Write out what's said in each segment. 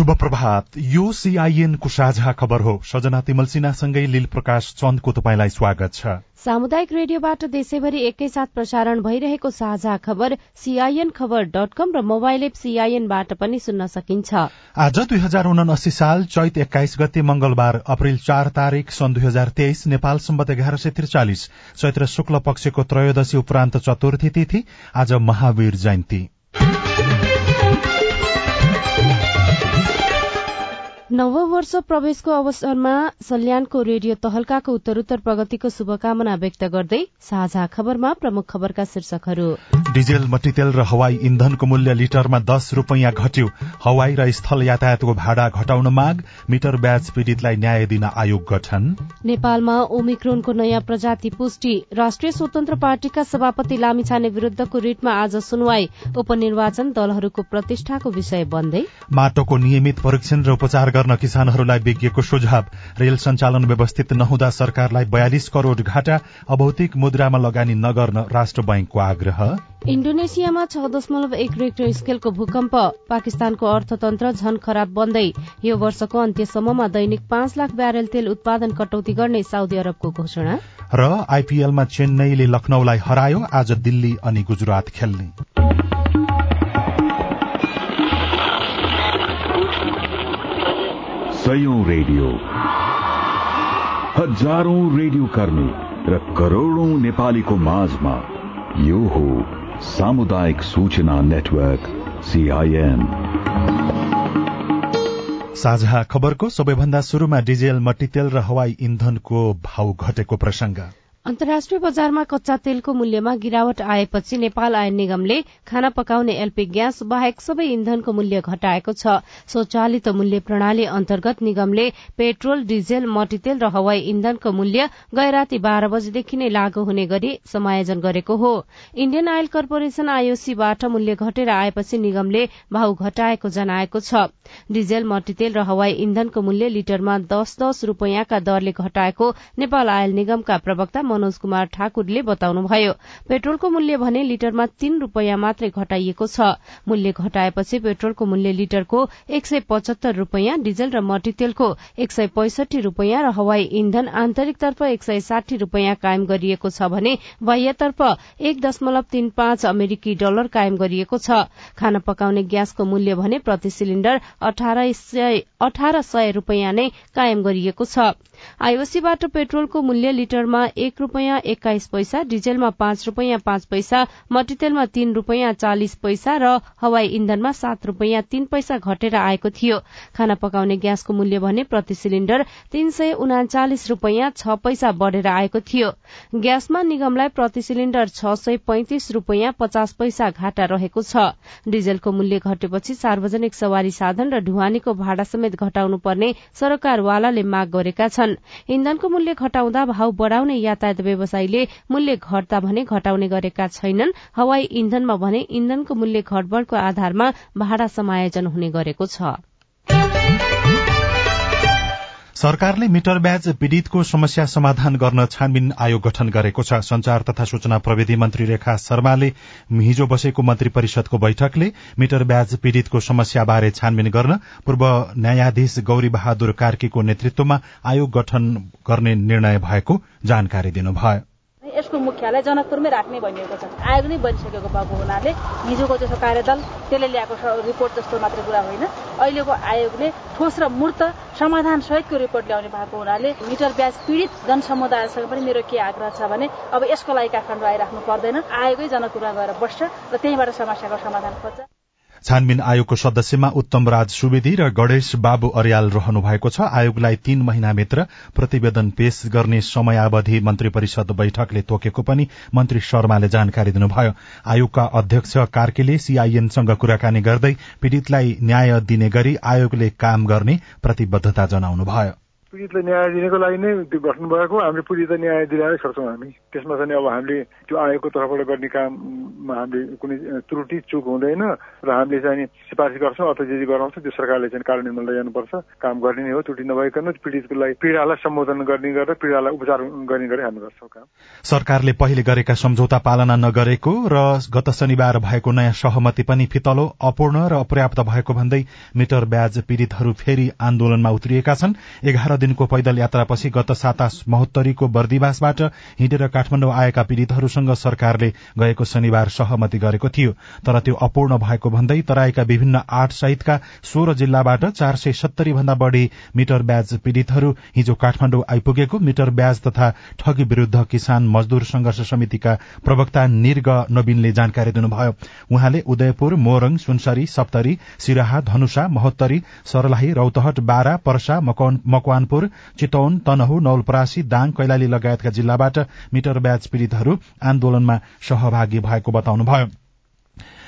शुभ प्रभात यो सीआईएनको साझा खबर हो। सजना तिमल सिन्हासँगै लील प्रकाश चन्दको तपाईँलाई स्वागत छ। सामुदायिक रेडियोबाट देशैभरि एकैसाथ प्रसारण भइरहेको साझा खबर सीआईएन खबर डट कम र मोबाइल एप सीआईएनबाट पनि सुन्न सकिन्छ। आज दुई हजार उनासी साल चैत एक्काइस गते मंगलबार अप्रेल चार तारीक सन् दुई हजार तेइस नेपाल सम्बत एघार सय त्रिचालिस। चैत्र शुक्ल पक्षको त्रयोदशी उपरान्त चतुर्थी तिथि आज महावीर जयन्ती। नववर्ष प्रवेशको अवसरमा सल्यानको रेडियो तहल्काको उत्तरोत्तर प्रगतिको शुभकामना व्यक्त गर्दै साझा खबरमा प्रमुख खबरका शीर्षकहरू। डिजेल मट्टीतेल र हवाई इन्धनको मूल्य लिटरमा दस रूपियाँ घट्यो। हवाई र स्थल यातायातको भाडा घटाउन माग मिटर ब्याज पीड़ितलाई न्याय दिन आयोग गठन। नेपालमा ओमिक्रोनको नयाँ प्रजाति पुष्टि राष्ट्रिय स्वतन्त्र पार्टीका सभापति लामिछाने विरूद्धको रिटमा आज सुनवाई उपनिर्वाचन दलहरूको प्रतिष्ठाको विषय बन्दै। माटोको नियमित परीक्षण र उपचार गर्न किसानहरूलाई विज्ञको सुझाव। रेल सञ्चालन व्यवस्थित नहुँदा सरकारलाई बयालिस करोड़ घाटा अभौतिक मुद्रामा लगानी नगर्न राष्ट्र बैंकको आग्रह। इण्डोनेसियामा छ दशमलव एक रेक्टर स्केलको भूकम्प। पाकिस्तानको अर्थतन्त्र झन खराब बन्दै यो वर्षको अन्त्यसम्ममा दैनिक पाँच लाख ब्यारेल तेल उत्पादन कटौती गर्ने साउदी अरबको घोषणा। र आइपीएलमा चेन्नईले लखनऊलाई हरायो। आज दिल्ली अनि गुजरात खेल्ने। रेडियो। हजारौं रेडियो कर्मी र करोड़ौं नेपालीको माझमा यो हो सामुदायिक सूचना नेटवर्क सीआईएन साझा खबरको सबैभन्दा शुरूमा डिजेल मट्टीतेल र हवाई इन्धनको भाव घटेको प्रसंग अन्तर्राष्ट्रिय बजारमा कच्चा तेलको मूल्यमा गिरावट आएपछि नेपाल आयल निगमले खाना पकाउने एलपी ग्यास बाहेक सबै इन्धनको मूल्य घटाएको छ। स्वचालित मूल्य प्रणाली अन्तर्गत निगमले पेट्रोल डिजेल मट्टीतेल र हवाई इन्धनको मूल्य गए राति बाह्र बजेदेखि नै लागू हुने गरी समायोजन गरेको हो। इण्डियन आयल कर्पोरेशन आईओसीबाट मूल्य घटेर आएपछि निगमले भाउ घटाएको जनाएको छ। डिजेल मट्टीतेल र हवाई इन्धनको मूल्य लिटरमा दस दस रूपियाँका दरले घटाएको नेपाल आयल निगमका प्रवक्ता मनोज कुमार ठाकुरले बताउनुभयो। पेट्रोलको मूल्य भने लिटरमा तीन रूपियाँ मात्रै घटाइएको छ। मूल्य घटाएपछि पेट्रोलको मूल्य लिटरको एक सय पचहत्तर रूपियाँ डिजल र मट्टीतेलको एक सय पैसठी रूपियाँ र हवाई इन्धन आन्तरिकतर्फ एक सय साठी रूपियाँ कायम गरिएको छ भने बाह्यतर्फ एक दशमलव तीन पाँच अमेरिकी डलर कायम गरिएको छ। खाना पकाउने ग्यासको मूल्य भने प्रति सिलिण्डर अठार सय रूपियाँ नै कायम गरिएको छ। आईओसीबाट पेट्रोलको मूल्य लिटरमा एक रूपियाँ एक्काइस पैसा डिजेलमा पाँच रूपियाँ पाँच पैसा मट्टीतेलमा तीन रूपियाँ चालिस पैसा र हवाई इन्धनमा सात रूपियाँ तीन पैसा घटेर आएको थियो। खाना पकाउने ग्यासको मूल्य भने प्रति सिलिण्डर तीन सय उनाचालिस रूपियाँ छ पैसा बढ़ेर आएको थियो। ग्यासमा निगमलाई प्रति सिलिण्डर छ सय पैंतिस रूपियाँ पचास पैसा घाटा रहेको छ। डिजेलको मूल्य घटेपछि सार्वजनिक सवारी साधन र ढुवानीको भाडा समेत घटाउनु पर्ने सरकारवालाले माग गरेका छन्। इन्धनको मूल्य घटाउँदा भाव बढ़ाउने यातायात व्यवसायीले मूल्य घट्दा भने घटाउने गरेका छैनन्। हवाई इन्धनमा भने इन्धनको मूल्य घटबढ़को आधारमा भाडा समायोजन हुने गरेको छ। सरकारले मिटर ब्याज पीड़ितको समस्या समाधान गर्न छानबिन आयोग गठन गरेको छ। संचार तथा सूचना प्रविधि मन्त्री रेखा शर्माले हिजो बसेको मन्त्री परिषदको बैठकले मिटर ब्याज पीड़ितको समस्याबारे छानबिन गर्न पूर्व न्यायाधीश गौरी बहादुर कार्कीको नेतृत्वमा आयोग गठन गर्ने निर्णय भएको जानकारी दिनुभयो। यसको मुख्यालय जनकपुरमै राख्ने भनिएको छ। आयोग नै बनिसकेको भएको हुनाले हिजोको जस्तो कार्यदल त्यसले ल्याएको रिपोर्ट जस्तो मात्रै कुरा होइन। अहिलेको आयोगले ठोस र मूर्त समाधान सहितको रिपोर्ट ल्याउने भएको हुनाले मिटर ब्याज पीड़ित जनसमुदायसँग पनि मेरो के आग्रह छ भने अब यसको लागि काठमाडौँ आइराख्नु पर्दैन। आयोगै जनकपुरमा गएर बस्छ र त्यहीँबाट समस्याको समाधान खोज्छ। छानबिन आयोगको सदस्यमा उत्तम राज सुवेदी र गणेश बाबु अर्याल रहनु भएको छ। आयोगलाई तीन महिनाभित्र प्रतिवेदन पेश गर्ने समयावधि मन्त्री परिषद बैठकले तोकेको पनि मन्त्री शर्माले जानकारी दिनुभयो। आयोगका अध्यक्ष कार्कीले सीआईएनसँग कुराकानी गर्दै पीड़ितलाई न्याय दिने गरी आयोगले काम गर्ने प्रतिबद्धता जनाउनुभयो। पीडितलाई न्याय दिनको लागि नै त्यो गठन भएको हामीले पीडितलाई न्याय दिलाएरै छोड्छौँ हामी। त्यसमा चाहिँ अब हामीले त्यो आयोगको तर्फबाट गर्ने काममा हामीले कुनै त्रुटि चुक हुँदैन र हामीले चाहिँ सिफारिस गर्छौँ अथवा जे जे गराउँछ। त्यो सरकारले चाहिँ कार्यान्वयनमा लैजानुपर्छ काम गर्ने नै हो त्रुटि नभइकन पीडितको लागि पीडालाई सम्बोधन गर्ने गरेर पीडालाई उपचार गर्ने गरी हामी गर्छौँ काम। सरकारले पहिले गरेका सम्झौता पालना नगरेको र गत शनिबार भएको नयाँ सहमति पनि फितलो अपूर्ण र अपर्याप्त भएको भन्दै मिटर ब्याज पीड़ितहरू फेरि आन्दोलनमा उत्रिएका छन्। एघार दिनको पैदल यात्रापछि गत साता महोत्तरीको बर्दिवासबाट हिँडेर काठमाडौँ आएका पीड़ितहरूसँग सरकारले गएको शनिबार सहमति गरेको थियो। तर त्यो अपूर्ण भएको भन्दै तराईका विभिन्न आठ सहितका सोह्र जिल्लाबाट चार सय सत्तरी भन्दा बढ़ी मिटर ब्याज पीड़ितहरू हिजो काठमाडौँ आइपुगेको मिटर ब्याज तथा ठगी विरूद्ध किसान मजदूर संघर्ष समितिका प्रवक्ता निर्ग नवीनले जानकारी दिनुभयो। उहाँले उदयपुर मोरङ सुनसरी सप्तरी सिराहा धनुषा महोत्तरी सरलाही रौतहट बारा पर्सा मकवान मकवानपुर चितौन तनहु नौलपरासी दाङ कैलाली लगायतका जिल्लाबाट मिटर ब्याज पीड़ितहरू आन्दोलनमा सहभागी भएको बताउनुभयो।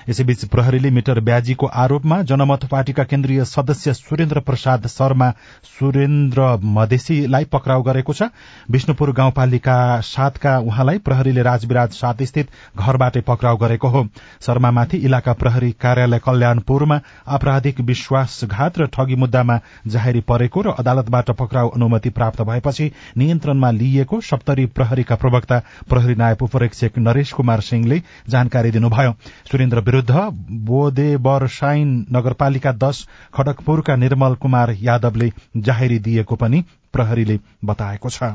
यसैबीच प्रहरीले मिटर ब्याजीको आरोपमा जनमत पार्टीका केन्द्रीय सदस्य सुरेन्द्र प्रसाद शर्मा सुरेन्द्र मधेसीलाई पक्राउ गरेको छ। विष्णुपुर गाउँपालिका सातका उहाँलाई प्रहरीले राजविराज सात स्थित घरबाटै पक्राउ गरेको हो। शर्मामाथि इलाका प्रहरी कार्यालय कल्याणपुरमा आपराधिक विश्वासघात र ठगी मुद्दामा जाहेरी परेको र अदालतबाट पक्राउ अनुमति प्राप्त भएपछि नियन्त्रणमा लिइएको सप्तरी प्रहरीका प्रवक्ता प्रहरी नायब उपरीक्षक नरेश कुमार सिंहले जानकारी दिनुभयो। सुरेन्द्र विरूद्ध बोदेबरसाइन नगरपालिका दश खडकपुरका निर्मल कुमार यादवले जाहेरी दिएको पनि प्रहरीले बताएको छ।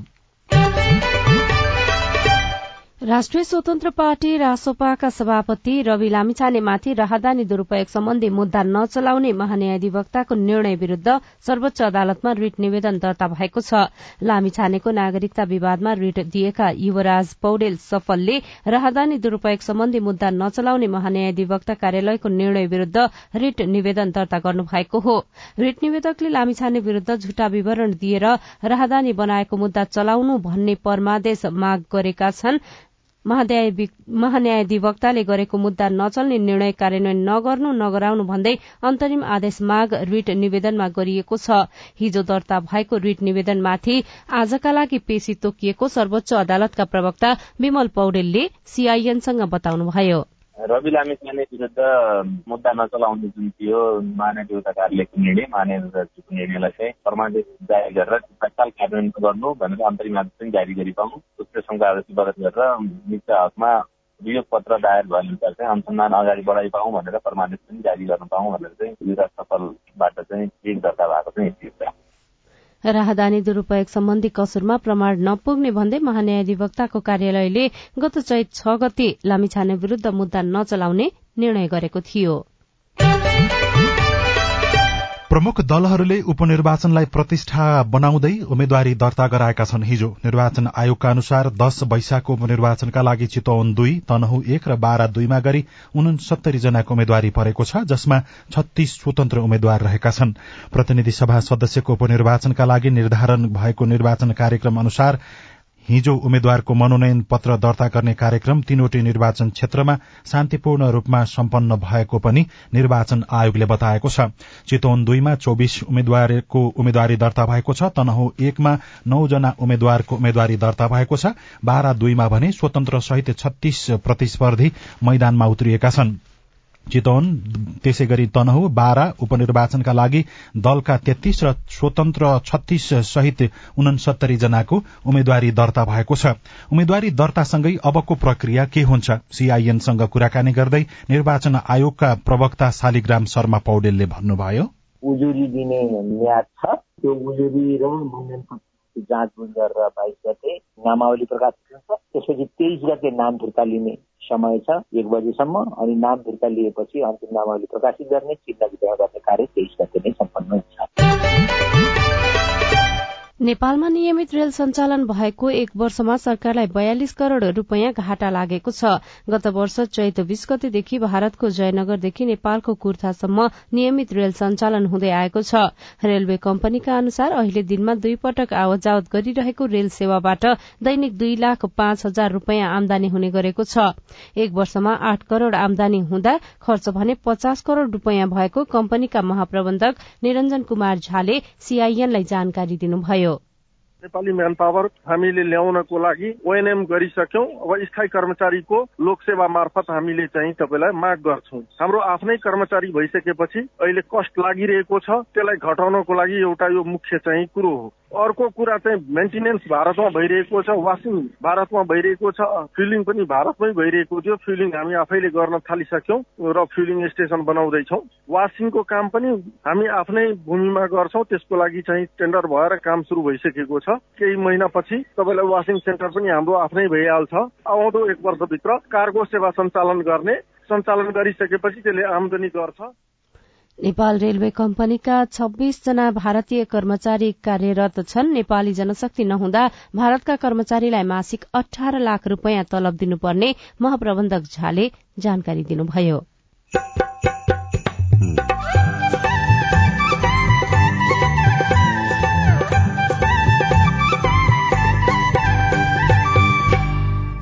राष्ट्रिय स्वतन्त्र पार्टी रासोपाका सभापति रवि लामिछानेमाथि राहदानी दुरूपयोग सम्बन्धी मुद्दा नचलाउने महान्यायाधिवक्ताको निर्णय विरूद्ध सर्वोच्च अदालतमा रिट निवेदन दर्ता भएको छ। लामिछानेको नागरिकता विवादमा रिट दिएका युवराज पौडेल सफलले राहदानी दुरूपयोग सम्बन्धी मुद्दा नचलाउने महान्यायाधिवक्ता कार्यालयको निर्णय विरूद्ध रिट निवेदन दर्ता गर्नुभएको हो। रिट निवेदकले लामिछाने विरूद्ध झुटा विवरण दिएर राहदानी बनाएको मुद्दा चलाउनु भन्ने परमादेश माग गरेका छन्। महान्यायाधिवक्ताले गरेको मुद्दा नचल्ने निर्णय कार्यान्वयन नगर्नु नगराउनु भन्दै अन्तरिम आदेश माग रिट निवेदनमा गरिएको छ। हिजो दर्ता भएको रिट निवेदनमाथि आजका लागि पेशी तोकिएको सर्वोच्च अदालतका प्रवक्ता विमल पौडेलले सीआईएनसँग बताउनुभयो। रवि लामिछाने विरुद्ध मुद्दा नचलाउने जुन थियो महानगरका कार्यालयको निर्णय महानगरको निर्णयलाई चाहिँ परमादेश जारी गरेर तत्काल कार्यान्वयन गर्नु भनेर अन्तरिम आदेश पनि जारी गरी पाउँ उत्कृष्टको आदेश बरत गरेर मित्र हकमा अभियोग पत्र दायर भयो भने चाहिँ अनुसन्धान अगाडि बढाइ पाउँ भनेर परमादेश पनि जारी गर्न पाउँ भनेर चाहिँ युवराज सफलबाट चाहिँ एक दर्ता भएको चाहिँ स्थिति राहदानी दुरूपयोग सम्बन्धी कसुरमा प्रमाण नपुग्ने भन्दै महान्यायाधिवक्ताको कार्यालयले गत चैत छ गते लामिछाने विरूद्ध मुद्दा नचलाउने निर्णय गरेको थियो। प्रमुख दलहरूले उपनिर्वाचनलाई प्रतिष्ठा बनाउँदै उम्मेद्वारी दर्ता गराएका छन्। हिजो निर्वाचन आयोगका अनुसार दश वैशाखको उपनिर्वाचनका लागि चितवन दुई तनहु एक र बाह्र दुईमा गरी उनसत्तरी जनाको उम्मेद्वारी परेको छ जसमा छत्तीस स्वतन्त्र उम्मेद्वार रहेका छन्। प्रतिनिधि सभा सदस्यको उपनिर्वाचनका लागि निर्धारण भएको निर्वाचन कार्यक्रम अनुसार हिजो उम्मेद्वारको मनोनयन पत्र दर्ता गर्ने कार्यक्रम तीनवटै निर्वाचन क्षेत्रमा शान्तिपूर्ण रूपमा सम्पन्न भएको पनि निर्वाचन आयोगले बताएको छ। चितवन दुईमा चौबिस उम्मेद्वारको उम्मेद्वारी दर्ता भएको छ तनहु एकमा नौजना उम्मेद्वारको उम्मेद्वारी दर्ता भएको छ बाह्र दुईमा भने स्वतन्त्र सहित छत्तीस प्रतिस्पर्धी मैदानमा उत्रिएका छनृ। चितवन त्यसै गरी तनहु बाह्र उपनिर्वाचनका लागि दलका तेत्तीस र स्वतन्त्र छत्तीस सहित उनसत्तरी जनाको उम्मेद्वारी दर्ता भएको छ। उम्मेद्वारी दर्तासँगै अबको प्रक्रिया के हुन्छ? सीआईएनसँग कुराकानी गर्दै निर्वाचन आयोगका प्रवक्ता शालिग्राम शर्मा पौडेलले भन्नुभयो। उजुरी दिने म्याद छ। त्यो उजुरी र जाँचबुझ गरेर बाइस गते नामावली प्रकाशित हुन्छ। त्यसपछि तेइस गते नाम फिर्ता लिने समय छ एक बजीसम्म अनि नाम फिर्ता लिएपछि अन्तिम नामावली प्रकाशित गर्ने चिन्ह वितरण गर्ने कार्य तेइस गते नै सम्पन्न हुन्छ। नेपालमा नियमित रेल सञ्चालन भएको एक वर्षमा सरकारलाई बयालिस करोड़ रूपियाँ घाटा लागेको छ। गत वर्ष चैत बीस गतेदेखि भारतको जयनगरदेखि नेपालको कुर्थासम्म नियमित रेल सञ्चालन हुँदै आएको छ। रेलवे कम्पनीका अनुसार अहिले दिनमा दुई पटक आवत जावत गरिरहेको रेल सेवाबाट दैनिक दुई लाख पाँच हजार रूपियाँ आमदानी हुने गरेको छ। एक वर्षमा आठ करोड़ आमदानी हुँदा खर्च भने पचास करोड़ रूपियाँ भएको कम्पनीका महाप्रबन्धक निरञ्जन कुमार झाले सीआईएनलाई जानकारी दिनुभयो। नेपाली म्यान पावर हामीले ल्याउनको लागि ओएनएम गरिसक्यौँ। अब स्थायी कर्मचारीको लोकसेवा मार्फत हामीले चाहिँ तपाईँलाई माग गर्छौँ। हाम्रो आफ्नै कर्मचारी भइसकेपछि अहिले कस्ट लागिरहेको छ। त्यसलाई घटाउनको लागि एउटा यो मुख्य चाहिँ कुरो हो। अर्को कुरा चाहिँ मेन्टेनेन्स भारतमा भइरहेको छ वासिङ भारतमा भइरहेको छ फिलिङ पनि भारतमै भइरहेको थियो। फिलिङ हामी आफैले गर्न थालिसक्यौँ र फिलिङ स्टेसन बनाउँदैछौँ। वासिङको काम पनि हामी आफ्नै भूमिमा गर्छौँ। त्यसको लागि चाहिँ टेन्डर भएर काम सुरु भइसकेको छ। केही महिनापछि तपाईँलाई वासिङ सेन्टर पनि हाम्रो आफ्नै भइहाल्छ। आउँदो एक वर्षभित्र कार्गो सेवा सञ्चालन गर्ने सञ्चालन गरिसकेपछि त्यसले आमदनी गर्छ। नेपाल रेलवे कम्पनीका छब्बीस जना भारतीय कर्मचारी कार्यरत छन्। नेपाली जनशक्ति नहुँदा भारतका कर्मचारीलाई मासिक अठार लाख रूपियाँ तलब दिनुपर्ने महाप्रबन्धक झाले जानकारी दिनुभयो।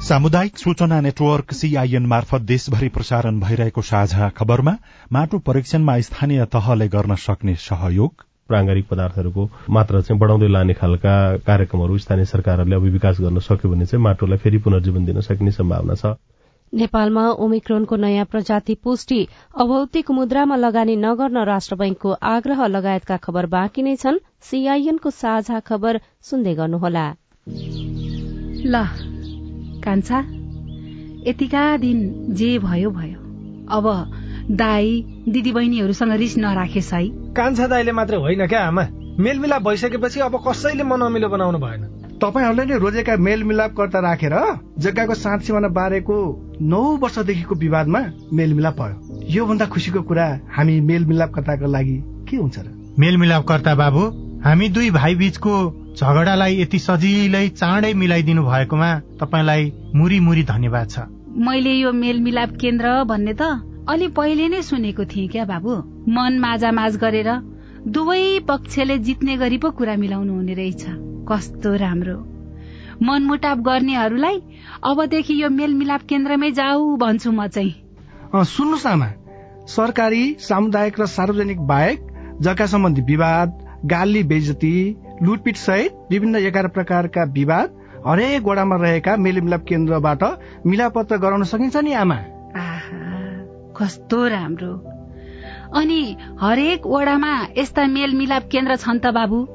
सामुदायिक सूचना नेटवर्क सीआईएन मार्फत देशभरि प्रसारण भइरहेको साझा खबरमा माटो परीक्षणमा स्थानीय तहले गर्न सक्ने सहयोग। प्राङ्गारिक पदार्थहरूको मात्रा चाहिँ बढाउँदै लाने खालका कार्यक्रमहरू स्थानीय सरकारहरूले अब विकास गर्न सक्यो भने चाहिँ माटोलाई फेरि पुनर्जीवन दिन सकिने सम्भावना छ। नेपालमा ओमिक्रोनको नयाँ प्रजाति पुष्टि अभौतिक मुद्रामा लगानी नगर्न राष्ट्र बैंकको आग्रह लगायतका खबर बाँकी नै छन्। सीआईएनको साझा खबर सुन्दै गर्नुहोला। ल कान्छा यतिका दिन जे भयो भयो। अब दाई दिदी बहिनीहरूसँग रिस नराखेस् है। कान्छा दाईले मात्र होइन क्या आमा? मेलमिलाप भइसकेपछि अब कसैले मनमिलो बनाउनु भएन। तपाईँहरूले नै रोजेका मेलमिलापकर्ता राखेर जग्गाको साँच सिमाना बारेको नौ वर्षदेखिको विवादमा मेलमिलाप भयो। योभन्दा खुसीको कुरा हामी मेलमिलापकर्ताको लागि के हुन्छ र? मेलमिलापकर्ता बाबु हामी दुई भाइ बीचको झगडालाई यति सजिलै चाँडै मिलाइदिनु भएकोमा तपाईँलाई मुरी मुरी धन्यवाद छ। मैले यो मेलमिलाप केन्द्र भन्ने त अलि पहिले नै सुनेको थिएँ क्या बाबु? मन माझ गरेर दुवै पक्षले जित्ने गरी पो कुरा मिलाउनु हुने रहेछ। कस्तो राम्रो। मनमुटाप गर्नेहरूलाई अबदेखि यो मेलमिलाप केन्द्रमै जाऊ भन्छु म चाहिँ। सुन्नुहोस् आमा। सरकारी सामुदायिक र सार्वजनिक बाहेक जग्गा सम्बन्धी विवाद गाली बेजती लुटपिट सहित विभिन्न एघार प्रकारका विवाद हरेक वडामा रहेका मेलमिलाप केन्द्रबाट मिलापत्र गराउन सकिन्छ नि आमा? कस्तो राम्रो। अनि हरेक वडामा यस्ता मेलमिलाप केन्द्र छन् त बाबु?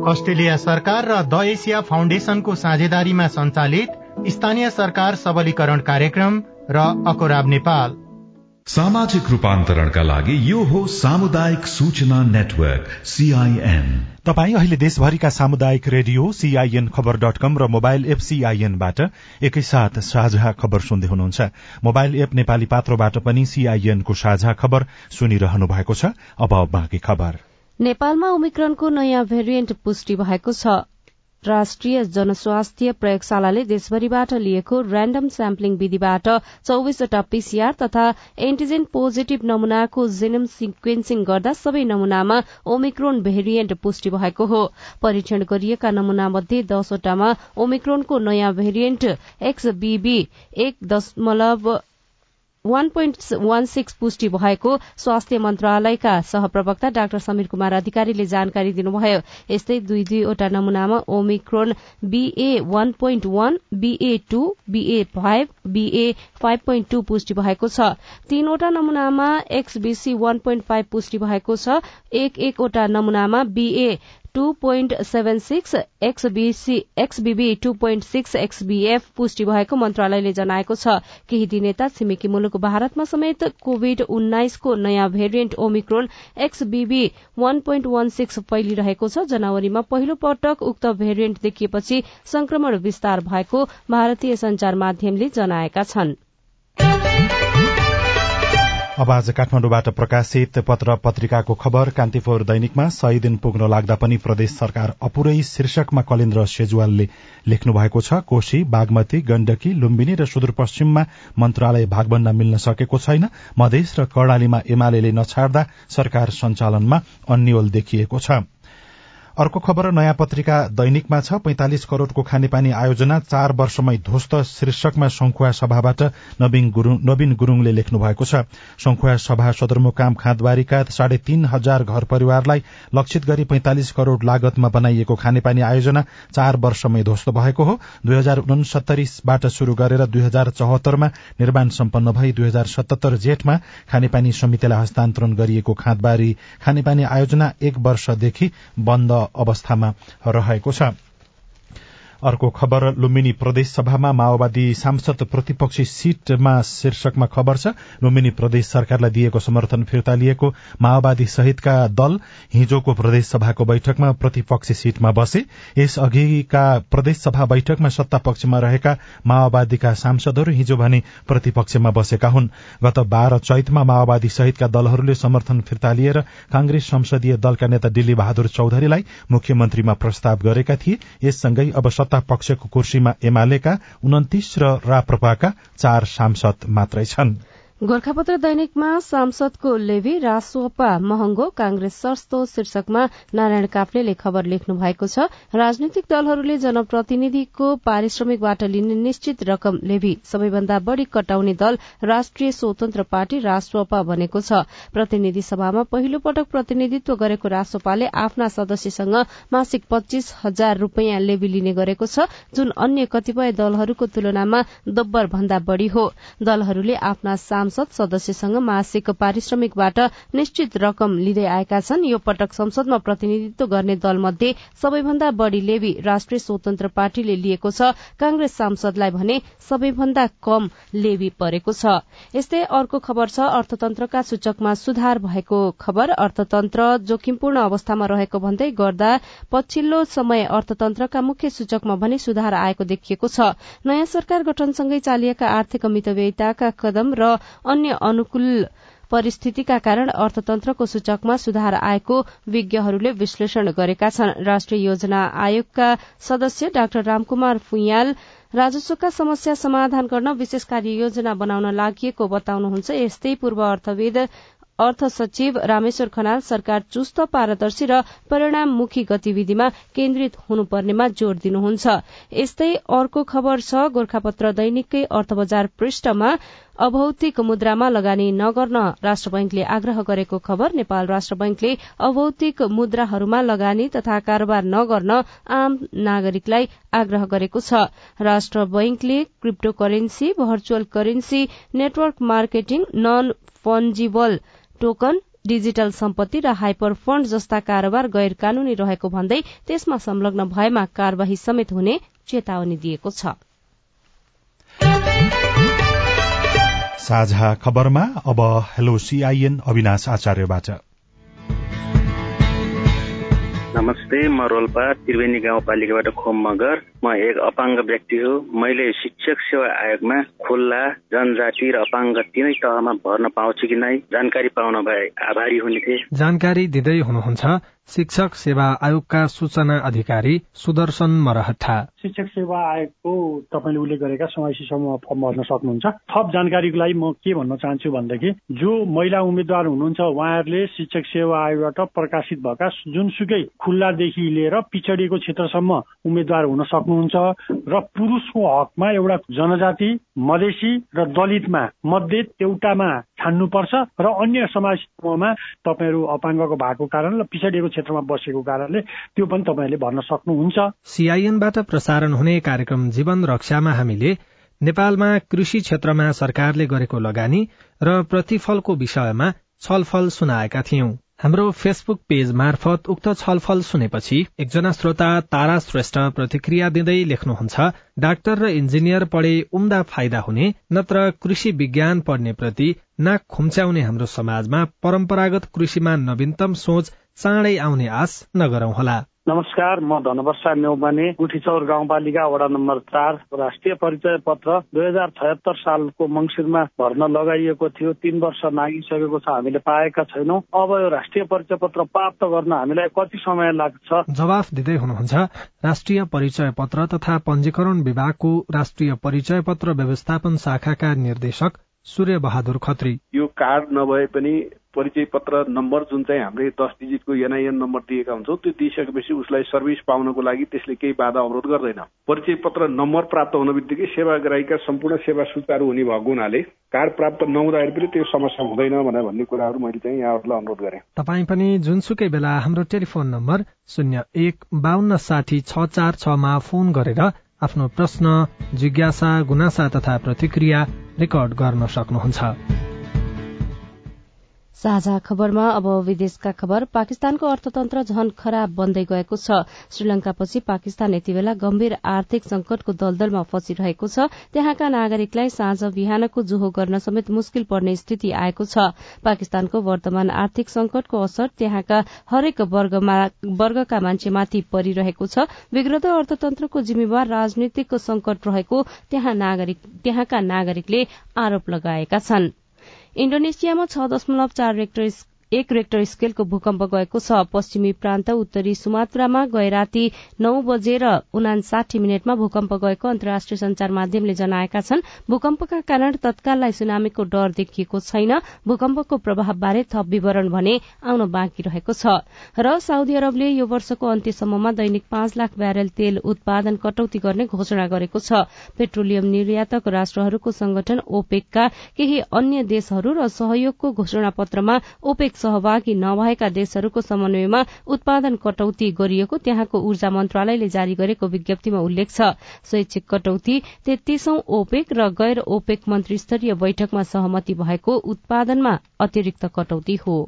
अस्ट्रेलिया सरकार र द एसिया फाउन्डेशनको साझेदारीमा सञ्चालित स्थानीय सरकार सबलीकरण कार्यक्रम र अकोराब नेपाल। सामाजिक रूपान्तरणका लागि यो हो सामुदायिक सूचना नेटवर्क सीआईएन तपाई अहिले देशभरिका सामुदायिक radio CIN Khabar dot com र मोबाइल एप सीआईएनबाट एकैसाथ साझा खबर सुन्दै हुनुहुन्छ। मोबाइल एप नेपाली पात्रोबाट पनि सीआईएनको साझा खबर सुनिरहनु भएको छ। अब बाँकी खबर। नेपालमा ओमिक्रोनको नयाँ भेरिएन्ट पुष्टि भएको छ। राष्ट्रिय जनस्वास्थ्य प्रयोगशालाले देशभरिबाट लिएको ऱ्याण्डम स्याम्पलिङ विधिबाट चौविसवटा पीसीआर तथा एन्टिजेन पोजिटिभ नमूनाको जेनम सिक्वेन्सिङ गर्दा सबै नमूनामा ओमिक्रोन भेरिएन्ट पुष्टि भएको हो। परीक्षण गरिएका नमूना मध्ये दसवटामा ओमिक्रोनको नयाँ भेरिएन्ट एक्सबीबी एक दशमलव वान पोइन्ट वान सिक्स पुष्टि भएको स्वास्थ्य मन्त्रालयका सहप्रवक्ता डाक्टर समीर कुमार अधिकारीले जानकारी दिनुभयो। यस्तै दुई दुईवटा नमूनामा omicron BA one point one BA two BA five BA five point two पुष्टि भएको छ। तीनवटा नमूनामा एक्सबीसी वान पोइन्ट फाइभ पुष्टि भएको छ। एक एकवटा नमूनामा BA two point seven six XBB two point six XBF पुष्टि भएको मन्त्रालयले जनाएको छ। केही दिन यता छिमेकी मुलुक भारतमा समेत कोविड उन्नाइसको नयाँ variant omicron XBB one point one six फैलिरहेको छ। जनवरीमा पहिलो पटक उक्त भेरिएन्ट देखिएपछि संक्रमण विस्तार भएको भारतीय संचार माध्यमले जनाएका छन्। अब आज काठमाडौँबाट प्रकाशित पत्र पत्रिकाको खबर कान्तिपुर दैनिकमा सय दिन पुग्न लाग्दा पनि प्रदेश सरकार अपुरै शीर्षकमा कलेन्द्र सेजुवालले लेख्नु भएको छ कोशी बागमती गण्डकी लुम्बिनी र सुदूरपश्चिममा मन्त्रालय भागभण्डा मिल्न सकेको छैन। मधेस र कर्णालीमा एमाले नछाड्दा सरकार सञ्चालनमा अन्यल देखिएको छ। अर्को खबर नयाँ पत्रिका दैनिकमा छ। पैंतालिस करोड़को खानेपानी आयोजना चार वर्षमै ध्वस्त शीर्षकमा शंखुवा सभाबाट नवीन गुरूङले लेख्नु भएको छ। शंखुवा सभा सदरमुकाम खाँदबारीका साढे तीन हजार घर परिवारलाई लक्षित गरी पैंतालिस करोड़ लागतमा बनाइएको खानेपानी आयोजना चार वर्षमै ध्वस्त भएको हो। दुई हजार उनसत्तरीबाट शुरू गरेर दुई हजार चौहत्तरमा निर्माण सम्पन्न भई दुई हजार सतहत्तर जेठमा खानेपानी समितिलाई हस्तान्तरण गरिएको खाँदबारी खानेपानी आयोजना एक वर्षदेखि बन्द अवस्थामा रहेको छ। अर्को खबर लुम्बिनी प्रदेश सभामा माओवादी सांसद प्रतिपक्षी सीटमा शीर्षकमा खबर छ लुम्बिनी प्रदेश सरकारलाई दिएको समर्थन फिर्ता लिएको माओवादी सहितका दल हिजोको प्रदेश सभाको बैठकमा प्रतिपक्षी सीटमा बसे। यस अघिका प्रदेश सभा बैठकमा सत्ता पक्षमा रहेका माओवादीका सांसदहरू हिजो भने प्रतिपक्षमा बसेका हुन्। गत बाह्र चैतमा माओवादी सहितका दलहरूले समर्थन फिर्ता लिएर कांग्रेस संसदीय दलका नेता दिल्ली बहादुर चौधरीलाई मुख्यमन्त्रीमा प्रस्ताव गरेका थिए। यससँगै अब सत्ता पक्षको कुर्सीमा एमालेका उन्तिस र राप्रपाका चार सांसद मात्रै छन्। गोर्खापत्र दैनिकमा सांसदको लेभी रासोपा महँगो कांग्रेस सस्तो शीर्षकमा नारायण काफ्लेले खबर लेख्नु भएको छ। राजनीतिक दलहरूले जनप्रतिनिधिको पारिश्रमिकबाट लिने निश्चित रकम लेभी सबैभन्दा बढ़ी कटाउने दल राष्ट्रिय स्वतन्त्र पार्टी रासोपा बनेको छ। प्रतिनिधि सभामा पहिलो पटक प्रतिनिधित्व गरेको रासोपाले आफ्ना सदस्यसँग मासिक पच्चीस हजार रूपियाँ लेभी लिने गरेको छ। जुन अन्य कतिपय दलहरूको तुलनामा दोब्बर भन्दा बढ़ी हो। दलहरूले आफ्ना सांसद सदस्यसँग मासिक पारिश्रमिकबाट निश्चित रकम लिँदै आएका छन्। यो पटक संसदमा प्रतिनिधित्व गर्ने दल मध्ये सबैभन्दा बढ़ी लेवी राष्ट्रिय स्वतन्त्र पार्टीले लिएको छ। कांग्रेस सांसदलाई भने सबैभन्दा कम लेवी परेको छ। यस्तै अर्को खबर छ। अर्थतन्त्रका सूचकमा सुधार भएको खबर। अर्थतन्त्र जोखिमपूर्ण अवस्थामा रहेको भन्दै गर्दा पछिल्लो समय अर्थतन्त्रका मुख्य सूचकमा भने सुधार आएको देखिएको छ। नयाँ सरकार गठनसँगै चालिएका आर्थिक मितव्ययिताका कदम र अन्य अनुकूल परिस्थितिका कारण अर्थतन्त्रको सूचकमा सुधार आएको विज्ञहरूले विश्लेषण गरेका छन्। राष्ट्रिय योजना आयोगका सदस्य डाक्टर रामकुमार फुयाल राजस्वका समस्या समाधान गर्न विशेष कार्य योजना बनाउन लागि बताउनुहुन्छ। यस्तै पूर्व अर्थविद अर्थ सचिव रामेश्वर खनाल सरकार चुस्त पारदर्शी र परिणाममुखी गतिविधिमा केन्द्रित हुनुपर्नेमा जोड़ दिनुहुन्छ। यस्तै अर्को खबर छ गोर्खापत्र दैनिककै अर्थ बजार पृष्ठमा अभौतिक मुद्रामा लगानी नगर्न राष्ट्र बैंकले आग्रह गरेको खबर नेपाल राष्ट्र बैंकले अभौतिक मुद्राहरूमा लगानी तथा कारोबार नगर्न आम नागरिकलाई आग्रह गरेको छ। राष्ट्र बैंकले crypto currency virtual currency network marketing non fungible token digital सम्पत्ति र हाइपर फण्ड जस्ता कारोबार गैर कानूनी रहेको भन्दै त्यसमा संलग्न भएमा कार्यवाही समेत हुने चेतावनी दिएको छ। साझा खबरमा अब हेलो सीआईएन अविनाश आचार्यबाट। नमस्ते म रोल्पा त्रिवेणी गाउँपालिकाबाट खोम मगर। म एक अपाङ्ग व्यक्ति हो। मैले शिक्षक सेवा आयोगमा खुल्ला जनजाति र अपाङ्ग तिनै तहमा भर्न पाउँछु कि नै? जानकारी पाउन भए आभारी हुने थिए। जानकारी दिँदै हुनुहुन्छ। शिक्षक सेवा आयोगका सूचना अधिकारी सुदर्शन मरहटा शिक्षक सेवा आयोगको तपाईँले उल्लेख गरेका समावेशी समूह फर्म भर्न सक्नुहुन्छ। थप जानकारीको लागि म के भन्न चाहन्छु भनेदेखि जो महिला उम्मेद्वार हुनुहुन्छ उहाँहरूले शिक्षक सेवा आयोगबाट प्रकाशित भएका जुनसुकै खुल्लादेखि लिएर पिछडिएको क्षेत्रसम्म उम्मेद्वार हुन सक्नुहुन्छ र पुरुषको हकमा एउटा जनजाति मधेसी र दलितमा मध्ये एउटामा छान्नुपर्छ र अन्य समाज समूहमा तपाईँहरू अपाङ्गको भएको कारण र पिछडिएको क्षेत्रमा बसेको कारणले त्यो पनि तपाईँहरूले भर्न सक्नुहुन्छ। सीआईएनबाट प्रसारण हुने कार्यक्रम जीवन रक्षामा हामीले नेपालमा कृषि क्षेत्रमा सरकारले गरेको लगानी र प्रतिफलको विषयमा छलफल सुनाएका थियौं। हाम्रो फेसबुक पेज मार्फत उक्त छलफल सुनेपछि एकजना श्रोता तारा श्रेष्ठ प्रतिक्रिया दिँदै लेख्नुहुन्छ डाक्टर र इन्जिनियर पढे उम्दा फाइदा हुने नत्र कृषि विज्ञान पढ्ने प्रति नाक खुम्च्याउने हाम्रो समाजमा परम्परागत कृषिमा नवीनतम सोच चाँडै आउने आश नगरौं होला नमस्कार म धनवर्षा नेौमाने गुठीचौर गाउँपालिका वडा नम्बर चार राष्ट्रिय परिचय पत्र दुई हजार छयत्तर सालको मंगिरमा भर्न लगाइएको थियो। तीन वर्ष नागिसकेको छ हामीले पाएका छैनौँ। अब यो राष्ट्रिय परिचय पत्र प्राप्त गर्न हामीलाई कति समय लाग्छ? जवाफ दिँदै हुनुहुन्छ राष्ट्रिय परिचय पत्र तथा पञ्जीकरण विभागको राष्ट्रिय परिचय पत्र व्यवस्थापन शाखाका निर्देशक सूर्य बहादुर खत्री। यो कार्ड नभए पनि परिचय पत्र नम्बर जुन चाहिँ हामीले दस डिजिटको एनआइएन नम्बर दिएका हुन्छौँ त्यो दिइसकेपछि उसलाई सर्भिस पाउनको लागि त्यसले केही बाधा अवरोध गर्दैन। परिचय पत्र नम्बर प्राप्त हुन बित्तिकै सेवाग्राहीका सम्पूर्ण सेवा सुचारू हुने भएको हुनाले कार्ड प्राप्त नहुँदाखेरि पनि त्यो समस्या हुँदैन भनेर भन्ने कुराहरू मैले चाहिँ यहाँहरूलाई अनुरोध गरेँ। तपाईँ पनि जुनसुकै बेला हाम्रो टेलिफोन नम्बर शून्य एक बान्न साठी छ चार छमा फोन गरेर आफ्नो प्रश्न जिज्ञासा गुनासा तथा प्रतिक्रिया रेकर्ड गर्न सक्नुहुन्छ। साझा खबरमा अब विदेशका खबर। पाकिस्तानको अर्थतन्त्र झन खराब बन्दै गएको छ। श्रीलंकापछि पाकिस्तान यति बेला गम्भीर आर्थिक संकटको दलदलमा फँसिरहेको छ। त्यहाँका नागरिकलाई साँझ बिहानको जुहो गर्न समेत मुस्किल पर्ने स्थिति आएको छ। पाकिस्तानको वर्तमान आर्थिक संकटको असर त्यहाँका हरेक वर्गका मान्छेमाथि परिरहेको छ। बिग्रदो अर्थतन्त्रको जिम्मेवार राजनीतिक संकट रहेको त्यहाँका नागरिकले आरोप लगाएका छनृ। इण्डोनेसियामा छ दशमलव चार रेक्टर एक रेक्टर स्केलको भूकम्प गएको छ। पश्चिमी प्रान्त उत्तरी सुमात्रामा गए राति नौ बजेर उनासाठी मिनटमा भूकम्प गएको अन्तर्राष्ट्रिय संचार माध्यमले जनाएका छन्। भूकम्पका कारण तत्काललाई सुनामीको डर देखिएको छैन। भूकम्पको प्रभावबारे थप विवरण भने आउन बाँकी रहेको छ। र साउदी अरबले यो वर्षको अन्त्यसम्ममा दैनिक पाँच लाख ब्यारेल तेल उत्पादन कटौती गर्ने घोषणा गरेको छ। पेट्रोलियम निर्यातक राष्ट्रहरूको संगठन ओपेकका केही अन्य देशहरू र सहयोगको घोषणा पत्रमा ओपेक सहभागी नभएका देशहरूको समन्वयमा उत्पादन कटौती गरिएको त्यहाँको ऊर्जा मन्त्रालयले जारी गरेको विज्ञप्तिमा उल्लेख छ। स्वैच्छिक कटौती तेत्तीसौं ओपेक र गैर ओपेक मन्त्री स्तरीय बैठकमा सहमति भएको उत्पादनमा अतिरिक्त कटौती हो।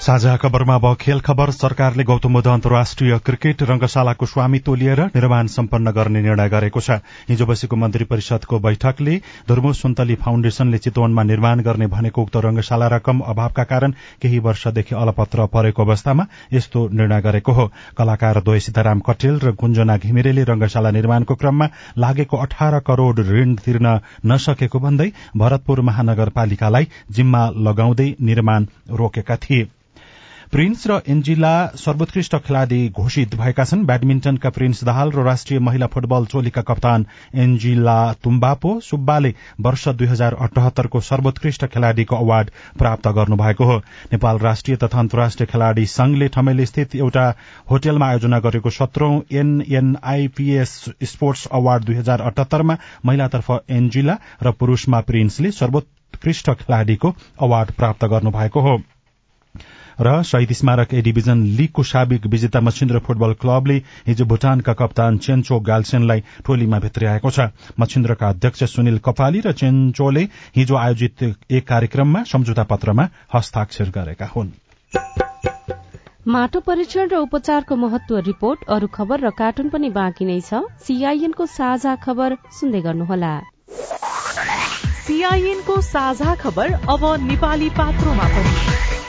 साझा खबरमा अब खेल खबर। सरकारले गौतम बुद्ध अन्तर्राष्ट्रिय क्रिकेट रंगशालाको स्वामित्व लिएर निर्माण सम्पन्न गर्ने निर्णय गरेको छ। हिजो बसेको मन्त्री परिषदको बैठकले धर्मो सुन्तली फाउण्डेशनले चितवनमा निर्माण गर्ने भनेको उक्त रंगशाला रकम अभावका कारण केही वर्षदेखि अलपत्र परेको अवस्थामा यस्तो निर्णय गरेको हो। कलाकार द्वय सीताराम कटेल र गुञ्जना घिमिरेले रंगशाला निर्माणको क्रममा लागेको अठार करोड़ ऋण तिर्न नसकेको भन्दै भरतपुर महानगरपालिकालाई जिम्मा लगाउँदै निर्माण रोकेका थिए। प्रिन्स र एन्जिला सर्वोत्कृष्ट खेलाड़ी घोषित भएका छन्। ब्याडमिन्टनका प्रिन्स दाहाल र राष्ट्रिय महिला फुटबल टोलीका कप्तान एन्जिला तुम्बापो सुब्बाले वर्ष दुई हजार अठहत्तरको सर्वोत्कृष्ट खेलाड़ीको अवार्ड प्राप्त गर्नुभएको हो। नेपाल राष्ट्रिय तथा अन्तर्राष्ट्रिय खेलाड़ी संघले ठमेल स्थित एउटा होटलमा आयोजना गरेको सत्रौं एनएनआईपीएस स्पोर्ट्स अवार्ड दुई हजार अठहत्तरमा महिलातर्फ एन्जिला र पुरूषमा प्रिन्सले सर्वोत्कृष्ट खेलाड़ीको अवार्ड प्राप्त गर्नुभएको हो। र शहीद स्मारक ए डिभिजन लीगको साबिक विजेता मछिन्द्र फुटबल क्लबले हिजो भूटानका कप्तान चेन्चो गाल्सेनलाई टोलीमा भित्र्याएको छ। मछिन्द्रका अध्यक्ष सुनिल कपाली र चेन्चोले हिजो आयोजित एक कार्यक्रममा सम्झौता पत्रमा हस्ताक्षर गरेका हुन्। माटो परीक्षण र उपचारको महत्व रिपोर्ट अरू खबर र कार्टुन पनि बाँकी नै छ। सीआईएनको साझा खबर सुन्दै गर्नुहोला। सीआईएनको साझा खबर अब नेपाली पात्रोमा पनि।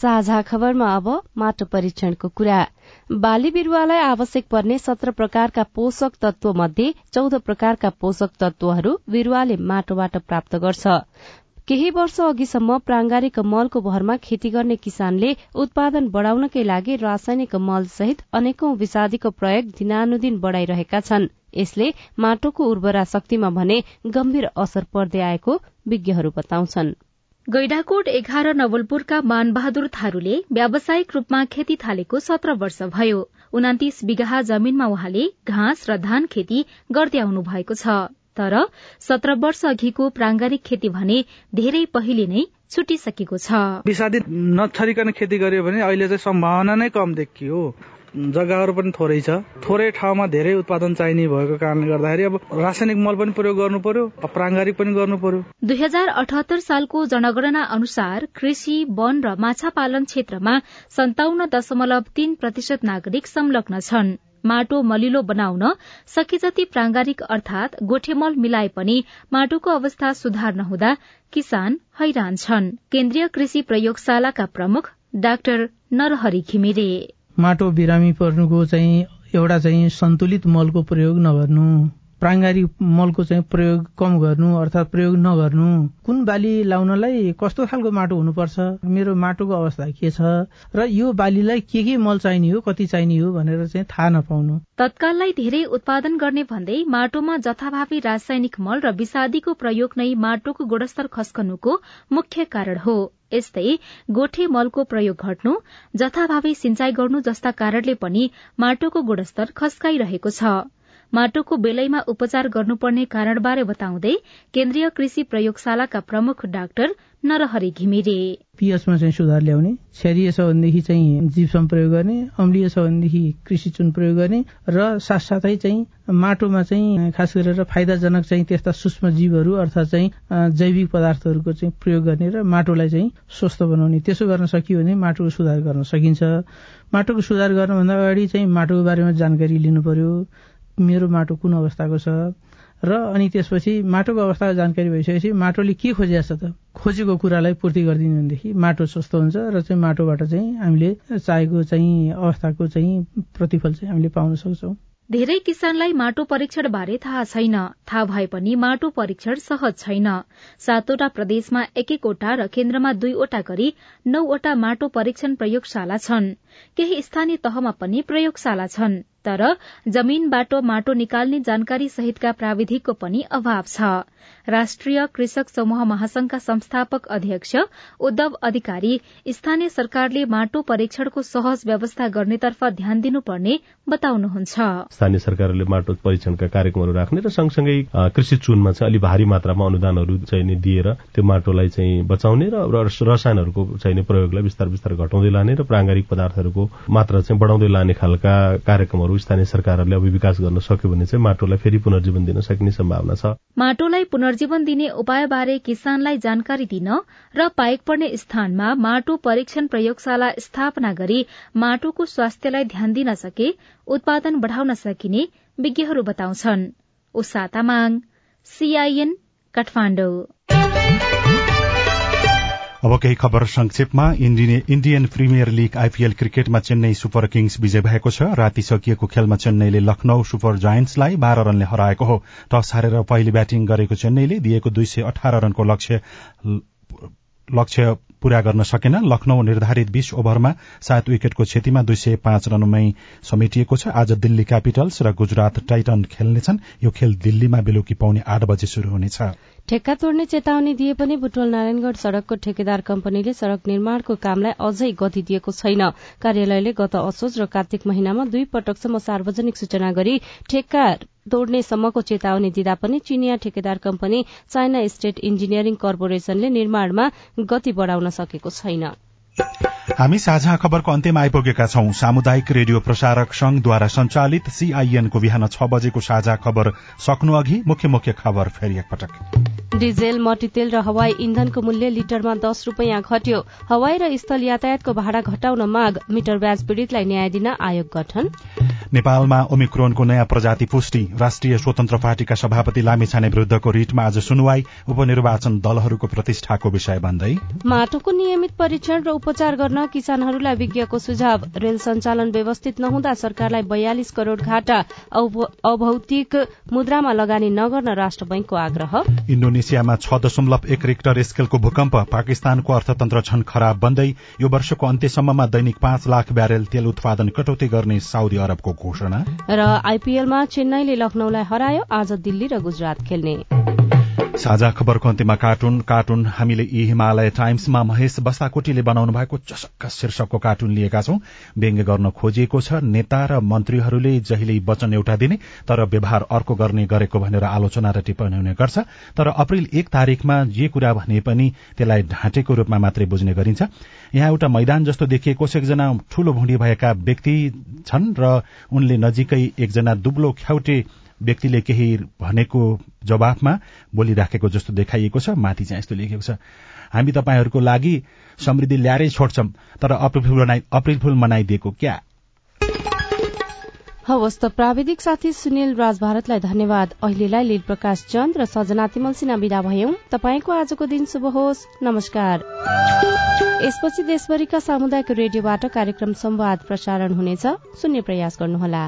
साझा खबरमा अब माटो परीक्षणको कुरा। बाली बिरूवालाई आवश्यक पर्ने सत्र प्रकारका पोषक तत्व मध्ये चौध प्रकारका पोषक तत्वहरू बिरूवाले माटोबाट प्राप्त गर्छ। केही वर्ष अघिसम्म प्रांगारिक मलको भरमा खेती गर्ने किसानले उत्पादन बढ़ाउनकै लागि रासायनिक मल सहित अनेकौं विषादीको प्रयोग दिनानुदिन बढ़ाइरहेका छन्। यसले माटोको उर्वरा शक्तिमा भने गम्भीर असर पर्दै आएको विज्ञहरू बताउँछन्। गैडाकोट एघार नवलपुरका मानबहादुर थारूले व्यावसायिक रूपमा खेती थालेको सत्र वर्ष भयो। उनातिस बिघा जमीनमा उहाँले घाँस र धान खेती गर्दै आउनु भएको छ। तर सत्र वर्ष अघिको प्रांगारिक खेती भने धेरै पहिले नै छुटिसकेको छ। विषादित नछरिकन खेती गर्यो भने अहिले चाहिँ सम्भावना नै कम देखियो। जग्गाहरू पनि थोरै छ। थोरै ठाउँमा धेरै उत्पादन चाहिने भएको कारणले गर्दाखेरि अब रासायनिक मल पनि प्रयोग गर्नु पर्यो प्राङ्गारिक पनि गर्नु पर्यो। दुई हजार अठहत्तर सालको जनगणना अनुसार कृषि वन र माछा पालन क्षेत्रमा सन्ताउन्न दशमलव तीन प्रतिशत नागरिक संलग्न छन्। माटो मलिलो बनाउन सके जति प्रांगारिक अर्थात गोठेमल मिलाए पनि माटोको अवस्था सुधार नहुँदा किसान हैरान छन्। केन्द्रीय कृषि प्रयोगशालाका प्रमुख डाक्टर नरहरि घिमिरे। माटो बिरामी पर्नुको चाहिँ एउटा चाहिँ सन्तुलित मलको प्रयोग नगर्नु। प्राङ्गारिक मलको चाहिँ प्रयोग कम गर्नु अर्थात् प्रयोग नगर्नु। कुन बाली लाउनलाई कस्तो खालको माटो हुनुपर्छ? मेरो माटोको अवस्था के छ? र यो बालीलाई के के मल चाहिने हो कति चाहिने हो भनेर चाहिँ थाहा नपाउनु। तत्काललाई धेरै उत्पादन गर्ने भन्दै माटोमा जथाभावी रासायनिक मल र विषादीको प्रयोग नै माटोको गुणस्तर खस्कनुको मुख्य कारण हो। यस्तै गोठे मलको प्रयोग घट्नु जथाभावी सिंचाई गर्नु जस्ता कारणले पनि माटोको गुणस्तर खस्काइरहेको छ। माटोको बेलैमा उपचार गर्नुपर्ने कारणबारे बताउँदै केन्द्रीय कृषि प्रयोगशालाका प्रमुख डाक्टर नरहरि घिमिरे। पिएचमा चाहिँ सुधार ल्याउने क्षारीय छ भनेदेखि चाहिँ जिप्सम प्रयोग गर्ने अम्लीय छ भनेदेखि कृषि चुन प्रयोग गर्ने र साथसाथै चाहिँ माटोमा चाहिँ खास गरेर फाइदाजनक चाहिँ त्यस्ता सूक्ष्म जीवहरू अर्थात् चाहिँ जैविक पदार्थहरूको चाहिँ प्रयोग गर्ने र माटोलाई चाहिँ स्वस्थ बनाउने। त्यसो गर्न सकियो भने माटोको सुधार गर्न सकिन्छ। माटोको सुधार गर्नुभन्दा अगाडि चाहिँ माटोको बारेमा जानकारी लिनु पर्यो। मेरो माटो कुन अवस्थाको छ? र अनि त्यसपछि माटोको अवस्थाको जानकारी भइसकेपछि माटोले के खोजिया छ त? खोजेको कुरालाई पूर्ति गरिदिनु भनेदेखि माटो स्वस्थ हुन्छ र चाहिँ माटोबाट चाहिँ हामीले चाहेको चाहिँ अवस्थाको चाहिँ प्रतिफल चाहिँ हामीले पाउन सक्छौँ। धेरै किसानलाई माटो परीक्षण बारे थाहा छैन। थाहा भए पनि माटो परीक्षण सहज छैन। सातवटा प्रदेशमा एक एकवटा र केन्द्रमा दुईवटा गरी नौवटा माटो परीक्षण प्रयोगशाला छन्। केही स्थानीय तहमा पनि प्रयोगशाला छन्। तर जमीनबाट माटो निकाल्ने जानकारी सहितका प्राविधिकको पनि अभाव छ। राष्ट्रिय कृषक समूह महासंघका संस्थापक अध्यक्ष उद्धव अधिकारी स्थानीय सरकारले माटो परीक्षणको सहज व्यवस्था गर्नेतर्फ ध्यान दिनुपर्ने बताउनुहुन्छ। स्थानीय सरकारले माटो परीक्षणका कार्यक्रमहरू राख्ने र सँगसँगै कृषि चुनमा चाहिँ अलि भारी मात्रामा अनुदानहरू चाहिँ दिएर त्यो माटोलाई चाहिँ बचाउने र रसायनहरूको चाहिने प्रयोगलाई बिस्तार बिस्तार घटाउँदै लाने र प्राङ्गारिक पदार्थहरूको मात्रा चाहिँ बढाउँदै लाने खालका कार्यक्रमहरू स्थानीय सरकारहरूले अब विकास गर्न सक्यो भने चाहिँ माटोलाई फेरि पुनर्जीवन दिन सक्ने सम्भावना छ। माटोलाई पुनर्जीवन दिने उपायबारे किसानलाई जानकारी दिन र पाइक पर्ने स्थानमा माटो परीक्षण प्रयोगशाला स्थापना गरी माटोको स्वास्थ्यलाई ध्यान दिन सके उत्पादन बढ़ाउन सकिने विज्ञहरू बताउँछन्। काठमाडौँ। अब केही खबर संक्षेपमा। इण्डियन प्रिमियर लीग आइपीएल क्रिकेटमा चेन्नई सुपर किङ्स विजय भएको छ। राति सकिएको खेलमा चेन्नईले लखनऊ सुपर जायन्ट्सलाई बाह्र रनले हराएको हो। टस हारेर पहिले ब्याटिङ गरेको चेन्नईले दिएको दुई सय अठार रनको लक्ष्य लक्ष्य पूरा गर्न सकेन। लखनऊ निर्धारित बीस ओभरमा सात विकेटको क्षतिमा दुई सय पाँच रनमै समेटिएको छ। आज दिल्ली क्यापिटल्स र गुजरात टाइटन खेल्नेछन्। यो खेल दिल्लीमा बेलुकी पाउने आठ बजे शुरू हुनेछ। ठेक्का तोड्ने चेतावनी दिए पनि बुटवल नारायणगढ़ सड़कको ठेकेदार कम्पनीले सड़क निर्माणको कामलाई अझै गति दिएको छैन। कार्यालयले गत असोज र कार्तिक महिनामा दुई पटकसम्म सार्वजनिक सूचना गरी ठेक्का तोड्ने सम्मको चेतावनी दिँदा पनि चिनिया ठेकेदार कम्पनी चाइना स्टेट इन्जिनियरिङ कर्पोरेशनले निर्माणमा गति बढ़ाउन सकेको छैन। हामी साझा खबरको अन्त्यमा आइपुगेका छौं। सामुदायिक रेडियो प्रसारक संघद्वारा संचालित सीआईएनको बिहान छ बजेको साझा खबर सक्नु अघि मुख्य मुख्य खबर फेरि एकपटक। डिजेल मट्टीतेल र हवाई इन्धनको मूल्य लिटरमा दस रूपियाँ घट्यो। हवाई र स्थल यातायातको भाडा घटाउन माग मिटर ब्याज पीड़ितलाई न्याय दिन आयोग गठन। नेपालमा ओमिक्रोनको नयाँ प्रजाति पुष्टि राष्ट्रिय स्वतन्त्र पार्टीका सभापति लामिछाने विरूद्धको रिटमा आज सुनवाई उपनिर्वाचन दलहरूको प्रतिष्ठाको विषय भन्दै माटोको नियमित परीक्षण र उपचार गर्न किसानहरूलाई विज्ञको सुझाव। रेल सञ्चालन व्यवस्थित नहुँदा सरकारलाई बयालिस करोड़ घाटा अभौतिक मुद्रामा लगानी नगर्न राष्ट्र बैंकको आग्रह। इण्डोनेसियामा छ दशमलव एक रेक्टर स्केलको भूकम्प। पाकिस्तानको अर्थतन्त्र झन खराब बन्दै यो वर्षको अन्त्यसम्ममा दैनिक पाँच लाख ब्यारेल तेल उत्पादन कटौती गर्ने साउदी अरबको घोषणा। र आइपीएलमा चेन्नईले लखनऊलाई हरायो आज दिल्ली र गुजरात खेल्ने। साझा खबरको अन्त्यमा कार्टुन कार्टुन हामीले यी हिमालय टाइम्समा महेश बसाकोटीले बनाउनु भएको चसक्क शीर्षकको कार्टुन लिएका छौं। व्यङ्ग्य गर्न खोजिएको छ नेता र मन्त्रीहरूले जहिले वचन एउटा दिने तर व्यवहार अर्को गर्ने गरेको भनेर आलोचना र टिप्पणी हुने गर्छ। तर अप्रेल एक तारीकमा जे कुरा भने पनि त्यसलाई ढाँटेको रूपमा मात्रै बुझ्ने गरिन्छ। यहाँ एउटा मैदान जस्तो देखिएको छ एकजना ठूलो भुँडी भएका व्यक्ति छन् र उनले नजिकै एकजना दुब्लो ख्याउटे व्यक्तिले केही भनेको जवाफमा बोलिराखेको जस्तो देखाइएको छ माथि चाहिँ यस्तो लेखेको छ। हामी तपाईँहरूको लागि समृद्धि ल्याएरै छोड्छौं तर अप्रिल फुल मनाइदिएको क्या? हवस् त प्राविधिक साथी सुनिल राज भारतलाई धन्यवाद। अहिलेलाई लील प्रकाश चन्द र सजना तिमल सिन्हा विदा भयौं। तपाईँको आजको दिन शुभ होस्। नमस्कार। यसपछि देशभरिका सामुदायिक रेडियोबाट कार्यक्रम संवाद प्रसारण हुनेछ। सुन्ने प्रयास गर्नुहोला।